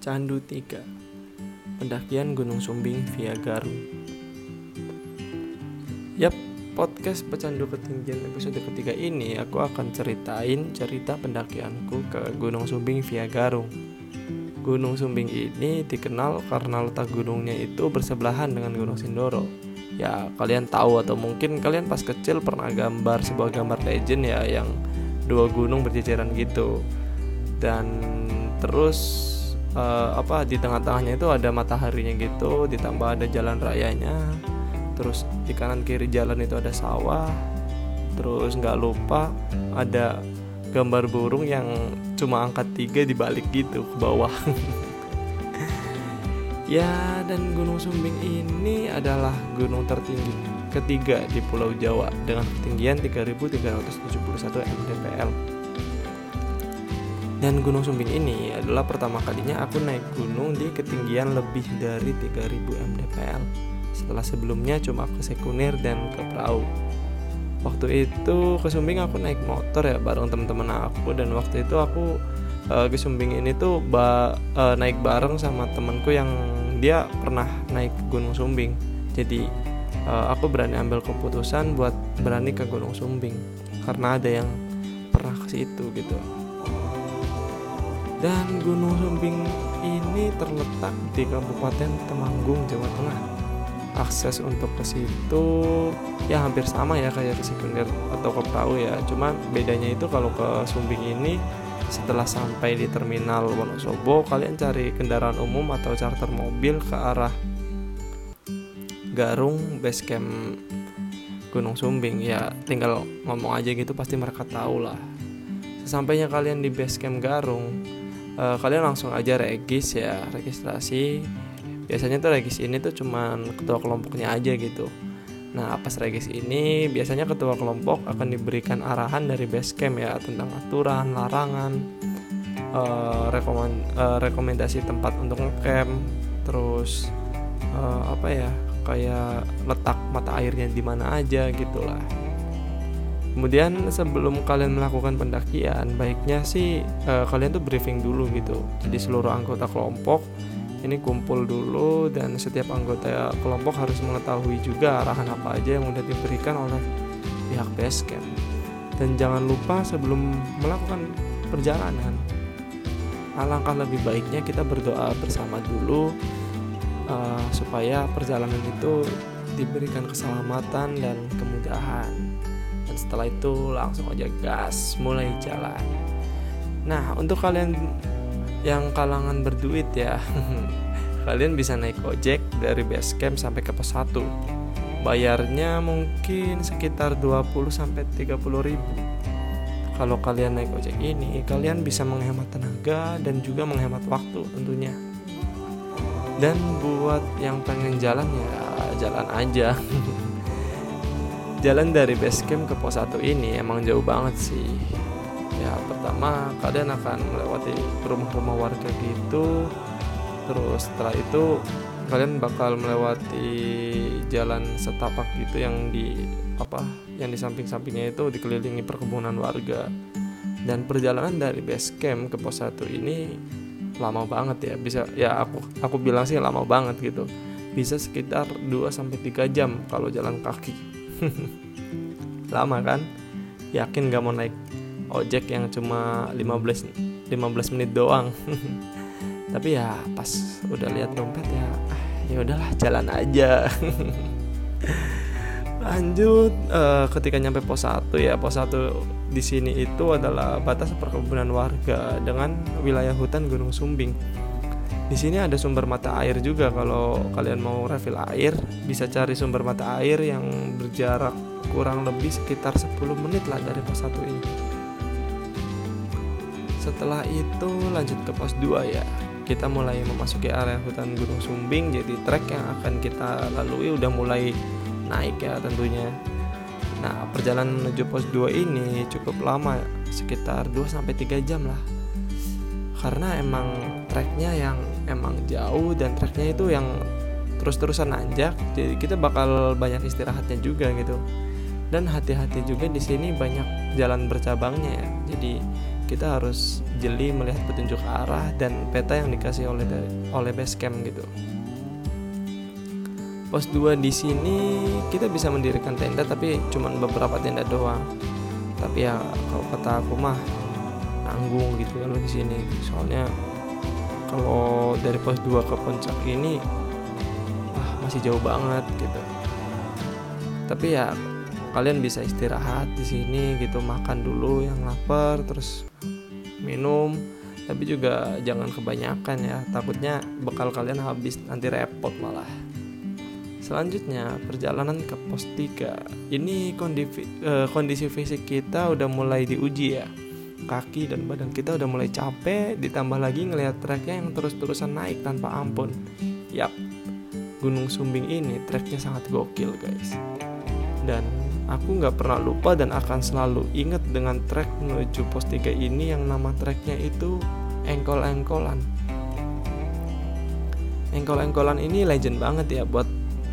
Candu 3 Pendakian Gunung Sumbing via Garung Yap, podcast Pecandu Ketinggian episode ketiga ini Aku akan ceritain cerita pendakianku ke Gunung Sumbing via Garung. Gunung Sumbing ini dikenal karena letak gunungnya itu bersebelahan dengan Gunung Sindoro. Ya, kalian tahu atau mungkin kalian pas kecil pernah gambar sebuah gambar legend ya Yang dua gunung berjejeran gitu. Dan terus uh, apa di tengah-tengahnya itu ada mataharinya gitu ditambah ada jalan rayanya terus di kanan kiri jalan itu ada sawah terus nggak lupa ada gambar burung yang cuma angkat tiga dibalik gitu ke bawah. Ya dan Gunung Sumbing ini adalah gunung tertinggi ketiga di Pulau Jawa dengan ketinggian 3371 mdpl dan Gunung Sumbing ini adalah pertama kalinya aku naik gunung di ketinggian lebih dari 3000 mdpl setelah sebelumnya cuma ke sekunder dan ke perahu. Waktu itu ke Sumbing aku naik motor ya bareng teman-teman aku dan waktu itu aku uh, ke Sumbing ini tuh ba uh, naik bareng sama temanku yang dia pernah naik Gunung Sumbing. Jadi uh, aku berani ambil keputusan buat berani ke Gunung Sumbing karena ada yang pernah ke situ gitu dan Gunung Sumbing ini terletak di Kabupaten Temanggung, Jawa Tengah. Akses untuk ke situ ya hampir sama ya kayak ke sekunder atau ke perahu ya. Cuma bedanya itu kalau ke Sumbing ini setelah sampai di terminal Wonosobo kalian cari kendaraan umum atau charter mobil ke arah Garung base camp Gunung Sumbing ya tinggal ngomong aja gitu pasti mereka tahu lah sesampainya kalian di base camp Garung uh, kalian langsung aja regis ya registrasi. Biasanya tuh regis ini tuh cuman ketua kelompoknya aja gitu. Nah pas regis ini biasanya ketua kelompok akan diberikan arahan dari base camp ya tentang aturan larangan uh, rekomend uh, rekomendasi tempat untuk ngecamp terus uh, apa ya kayak letak mata airnya di mana aja gitulah Kemudian sebelum kalian melakukan pendakian, baiknya sih uh, kalian tuh briefing dulu gitu. Jadi seluruh anggota kelompok ini kumpul dulu dan setiap anggota kelompok harus mengetahui juga arahan apa aja yang udah diberikan oleh pihak base camp. Dan jangan lupa sebelum melakukan perjalanan, alangkah lebih baiknya kita berdoa bersama dulu uh, supaya perjalanan itu diberikan keselamatan dan kemudahan setelah itu langsung aja gas mulai jalan. Nah untuk kalian yang kalangan berduit ya kalian bisa naik ojek dari base camp sampai ke pos 1 bayarnya mungkin sekitar 20 sampai 30 ribu. Kalau kalian naik ojek ini kalian bisa menghemat tenaga dan juga menghemat waktu tentunya. Dan buat yang pengen jalan ya jalan aja jalan dari base camp ke pos 1 ini emang jauh banget sih. Ya pertama kalian akan melewati rumah-rumah warga gitu. Terus setelah itu kalian bakal melewati jalan setapak gitu yang di apa yang di samping-sampingnya itu dikelilingi perkebunan warga. Dan perjalanan dari base camp ke pos 1 ini lama banget ya. Bisa ya aku aku bilang sih lama banget gitu. Bisa sekitar 2 sampai 3 jam kalau jalan kaki lama kan? Yakin gak mau naik ojek yang cuma 15 15 menit doang? Tapi ya pas udah lihat dompet ya ah, ya udahlah jalan aja. Lanjut uh, ketika nyampe pos 1 ya pos 1 di sini itu adalah batas perkebunan warga dengan wilayah hutan Gunung Sumbing di sini ada sumber mata air juga. Kalau kalian mau refill air bisa cari sumber mata air yang berjarak kurang lebih sekitar 10 menit lah dari pos 1 ini. Setelah itu lanjut ke pos 2 ya. Kita mulai memasuki area hutan Gunung Sumbing jadi trek yang akan kita lalui udah mulai naik ya tentunya. Nah perjalanan menuju pos 2 ini cukup lama sekitar 2-3 jam lah. Karena emang treknya yang emang jauh dan treknya itu yang terus-terusan nanjak jadi kita bakal banyak istirahatnya juga gitu. Dan hati-hati juga di sini banyak jalan bercabangnya ya. Jadi kita harus jeli melihat petunjuk arah dan peta yang dikasih oleh oleh base camp gitu. Pos 2 di sini kita bisa mendirikan tenda tapi cuman beberapa tenda doang. Tapi ya kalau kata aku mah nanggung gitu kalau di sini. Soalnya kalau dari pos 2 ke puncak ini ah masih jauh banget gitu. Tapi ya kalian bisa istirahat di sini gitu makan dulu yang lapar terus minum. Tapi juga jangan kebanyakan ya takutnya bekal kalian habis nanti repot malah. Selanjutnya perjalanan ke pos 3 Ini kondisi, eh, kondisi fisik kita udah mulai diuji ya Kaki dan badan kita udah mulai capek Ditambah lagi ngelihat treknya yang terus-terusan naik tanpa ampun. Yap, Gunung Sumbing ini treknya sangat gokil guys. Dan aku nggak pernah lupa dan akan selalu inget dengan trek menuju pos 3 ini yang nama treknya itu Engkol-Engkolan. Engkol-Engkolan ini legend banget ya buat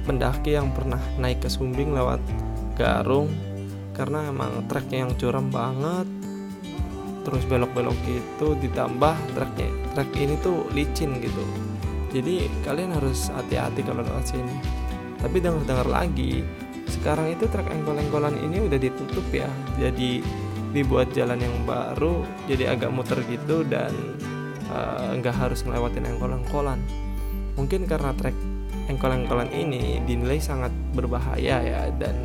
pendaki yang pernah naik ke Sumbing lewat Garung karena emang treknya yang curam banget terus belok-belok gitu ditambah treknya trek ini tuh licin gitu. Jadi kalian harus hati-hati kalau lewat sini tapi dengar-dengar lagi sekarang itu trek engkol-engkolan ini udah ditutup ya. Jadi dibuat jalan yang baru jadi agak muter gitu dan eh, nggak uh, harus ngelewatin engkol-engkolan. Mungkin karena trek engkol-engkolan ini dinilai sangat berbahaya ya dan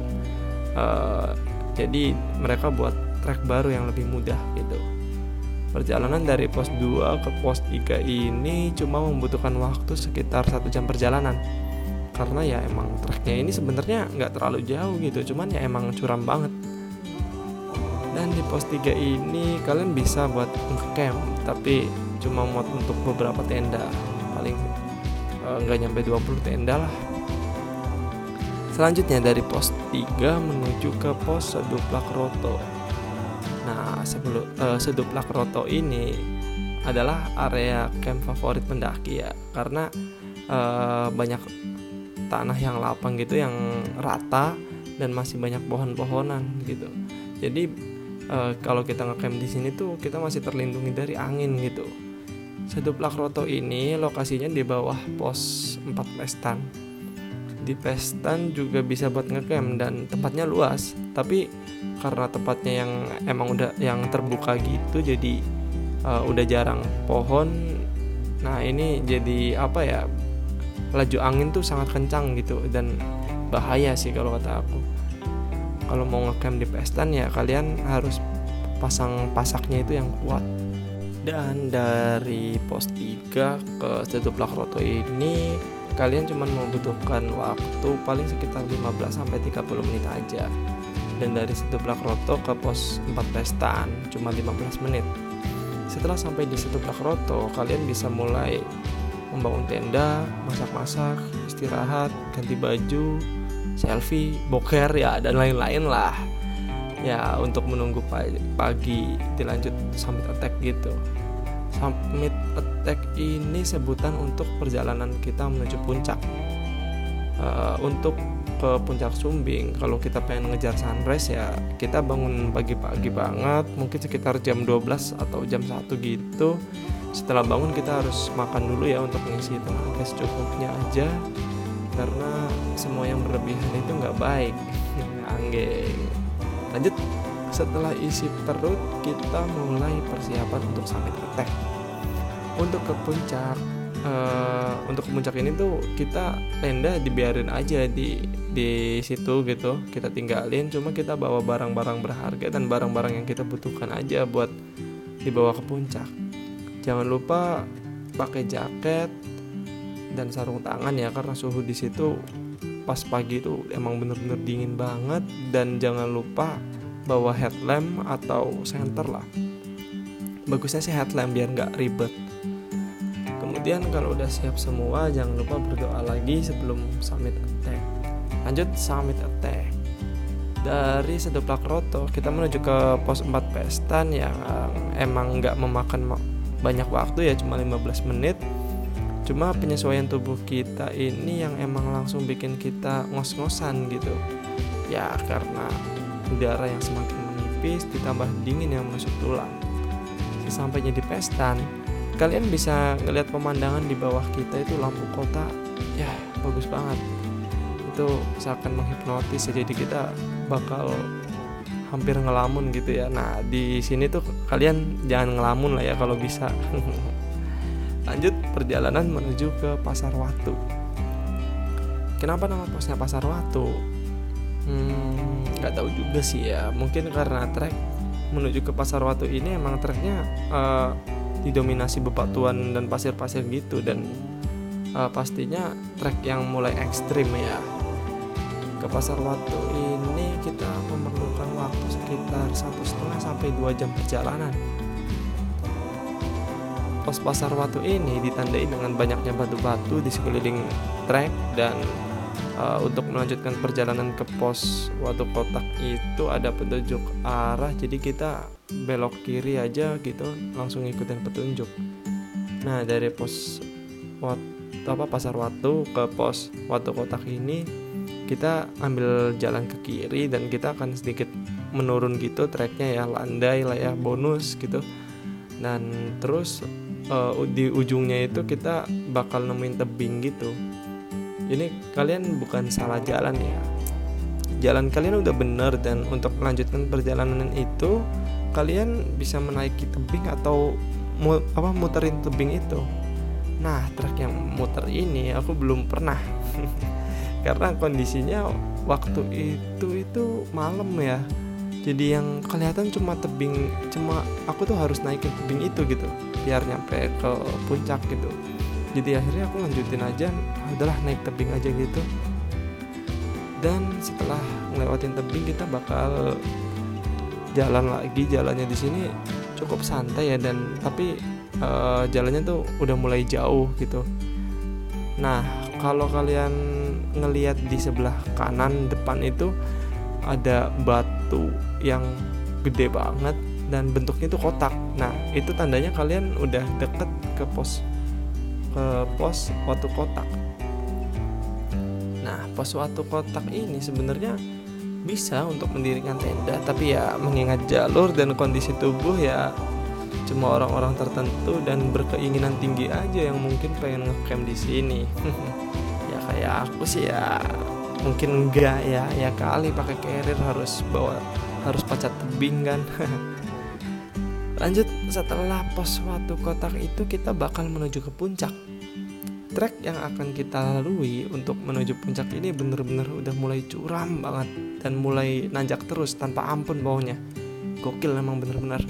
uh, jadi mereka buat trek baru yang lebih mudah. Perjalanan dari pos 2 ke pos 3 ini cuma membutuhkan waktu sekitar satu jam perjalanan. Karena ya emang treknya ini sebenarnya nggak terlalu jauh gitu cuman ya emang curam banget. Dan di pos 3 ini kalian bisa buat ngecamp tapi cuma muat untuk beberapa tenda. Paling Eh, nggak uh, nyampe 20 tenda lah. Selanjutnya dari pos 3 menuju ke pos Seduplak Roto nah sebelum uh, Seduplak Roto ini adalah area camp favorit pendaki ya. Karena uh, banyak tanah yang lapang gitu yang rata dan masih banyak pohon-pohonan gitu. Jadi uh, kalau kita ngecamp di sini tuh kita masih terlindungi dari angin gitu. Seduplak Roto ini lokasinya di bawah pos 4 Pestan. Di Pestan juga bisa buat ngecamp dan tempatnya luas, tapi karena tempatnya yang emang udah yang terbuka gitu jadi uh, udah jarang pohon. Nah, ini jadi apa ya? Laju angin tuh sangat kencang gitu dan bahaya sih kalau kata aku. Kalau mau ngecamp di Pestan ya kalian harus pasang pasaknya itu yang kuat dan dari pos 3 ke Setuplak Roto ini kalian cuma membutuhkan waktu paling sekitar 15 sampai 30 menit aja. Dan dari Setuplak Roto ke pos 4 Pestan cuma 15 menit. Setelah sampai di Setuplak Roto kalian bisa mulai membangun tenda, masak-masak, istirahat, ganti baju, selfie, boker ya dan lain-lain lah. Ya untuk menunggu pagi, dilanjut summit attack gitu summit attack ini sebutan untuk perjalanan kita menuju puncak. Uh, untuk ke puncak Sumbing kalau kita pengen ngejar sunrise ya kita bangun pagi-pagi banget mungkin sekitar jam 12 atau jam 1 gitu. Setelah bangun kita harus makan dulu ya untuk mengisi tenaga secukupnya aja karena semua yang berlebihan itu nggak baik. Anggeng. Lanjut setelah isi perut kita mulai persiapan untuk summit attack untuk ke puncak uh, untuk ke puncak ini tuh kita tenda dibiarin aja di di situ gitu. Kita tinggalin cuma kita bawa barang-barang berharga dan barang-barang yang kita butuhkan aja buat dibawa ke puncak. Jangan lupa pakai jaket dan sarung tangan ya karena suhu di situ pas pagi itu emang bener-bener dingin banget. Dan jangan lupa bawa headlamp atau senter lah. Bagusnya sih headlamp biar nggak ribet. Kemudian kalau udah siap semua jangan lupa berdoa lagi sebelum summit attack. Lanjut summit attack. Dari Sedeplak Roto kita menuju ke pos 4 Pestan yang emang nggak memakan banyak waktu ya cuma 15 menit. Cuma penyesuaian tubuh kita ini yang emang langsung bikin kita ngos-ngosan gitu. Ya karena udara yang semakin menipis ditambah dingin yang masuk tulang. Sesampainya di Pestan kalian bisa ngelihat pemandangan di bawah kita itu lampu kota. Ya bagus banget. Itu seakan menghipnotis jadi kita bakal hampir ngelamun gitu ya. Nah di sini tuh kalian jangan ngelamun lah ya kalau bisa. Lanjut perjalanan menuju ke pasar Watu. Kenapa nama posnya pasar Watu nggak hmm, tahu juga sih ya. Mungkin karena trek menuju ke pasar Watu ini emang treknya uh, didominasi bebatuan dan pasir-pasir gitu dan uh, pastinya trek yang mulai ekstrim ya. Ke pasar Watu ini kita memerlukan waktu sekitar satu setengah sampai dua jam perjalanan. Pos pasar Watu ini ditandai dengan banyaknya batu-batu di sekeliling trek dan uh, untuk melanjutkan perjalanan ke pos Watu Kotak itu ada petunjuk arah jadi kita belok kiri aja gitu langsung ikutin petunjuk. Nah dari pos Watu apa pasar Watu ke pos Watu Kotak ini kita ambil jalan ke kiri dan kita akan sedikit menurun gitu treknya ya landai lah ya bonus gitu dan terus uh, di ujungnya itu kita bakal nemuin tebing gitu ini kalian bukan salah jalan ya. Jalan kalian udah bener dan untuk melanjutkan perjalanan itu kalian bisa menaiki tebing atau mu, apa muterin tebing itu. Nah trek yang muter ini aku belum pernah. Karena kondisinya waktu itu itu malam ya. Jadi yang kelihatan cuma tebing cuma aku tuh harus naikin tebing itu gitu biar nyampe ke puncak gitu jadi akhirnya aku lanjutin aja ah, naik tebing aja gitu. Dan setelah ngelewatin tebing kita bakal jalan lagi. Jalannya di sini cukup santai ya dan tapi uh, jalannya tuh udah mulai jauh gitu. Nah kalau kalian ngelihat di sebelah kanan depan itu ada batu yang gede banget dan bentuknya itu kotak. Nah, itu tandanya kalian udah deket ke pos ke pos waktu kotak. Nah, pos waktu kotak ini sebenarnya bisa untuk mendirikan tenda, tapi ya mengingat jalur dan kondisi tubuh ya cuma orang-orang tertentu dan berkeinginan tinggi aja yang mungkin pengen ngecamp di sini. kayak aku sih ya mungkin enggak ya ya kali pakai carrier harus bawa harus pacat tebing kan lanjut setelah pos suatu kotak itu kita bakal menuju ke puncak. Trek yang akan kita lalui untuk menuju puncak ini bener-bener udah mulai curam banget dan mulai nanjak terus tanpa ampun bawahnya gokil emang bener-bener.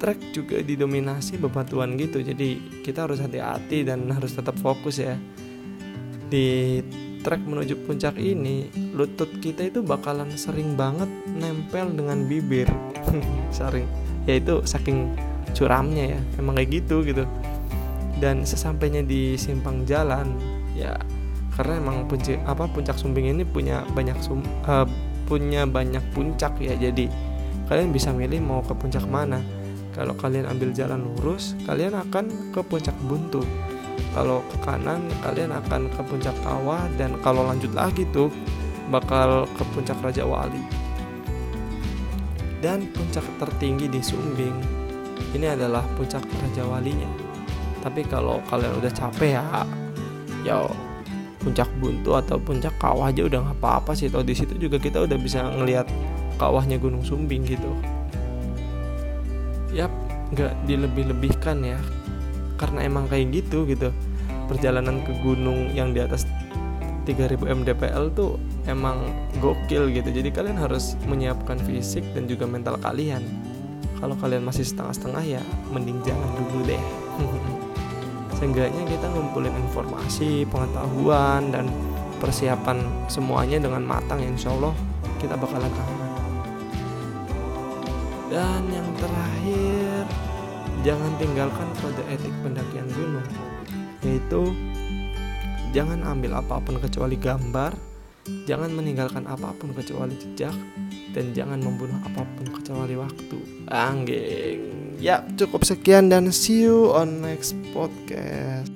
Trek juga didominasi bebatuan gitu jadi kita harus hati-hati dan harus tetap fokus ya. Di trek menuju puncak ini lutut kita itu bakalan sering banget nempel dengan bibir. Sering yaitu saking curamnya ya emang kayak gitu gitu. Dan sesampainya di simpang jalan ya karena emang puncak apa puncak sumbing ini punya banyak sum, uh, punya banyak puncak ya. Jadi kalian bisa milih mau ke puncak mana. Kalau kalian ambil jalan lurus kalian akan ke puncak buntu. Kalau ke kanan kalian akan ke puncak kawah. Dan kalau lanjut lagi tuh bakal ke puncak Raja Wali dan puncak tertinggi di Sumbing. Ini adalah puncak Raja Walinya. Tapi kalau kalian udah capek ya ya puncak buntu atau puncak kawah aja udah nggak apa-apa sih. Atau di situ juga kita udah bisa ngelihat kawahnya Gunung Sumbing gitu. Yap nggak dilebih-lebihkan ya. Karena emang kayak gitu gitu. Perjalanan ke gunung yang di atas 3000 mdpl tuh emang gokil gitu. Jadi kalian harus menyiapkan fisik dan juga mental kalian. Kalau kalian masih setengah-setengah ya mending jangan dulu deh. Seenggaknya kita ngumpulin informasi pengetahuan dan persiapan semuanya dengan matang insya Allah kita bakalan aman dan yang terakhir jangan tinggalkan kode etik pendakian gunung yaitu jangan ambil apa pun kecuali gambar jangan meninggalkan apa pun kecuali jejak dan jangan membunuh apa pun kecuali waktu. Anggeng ya cukup sekian dan see you on next podcast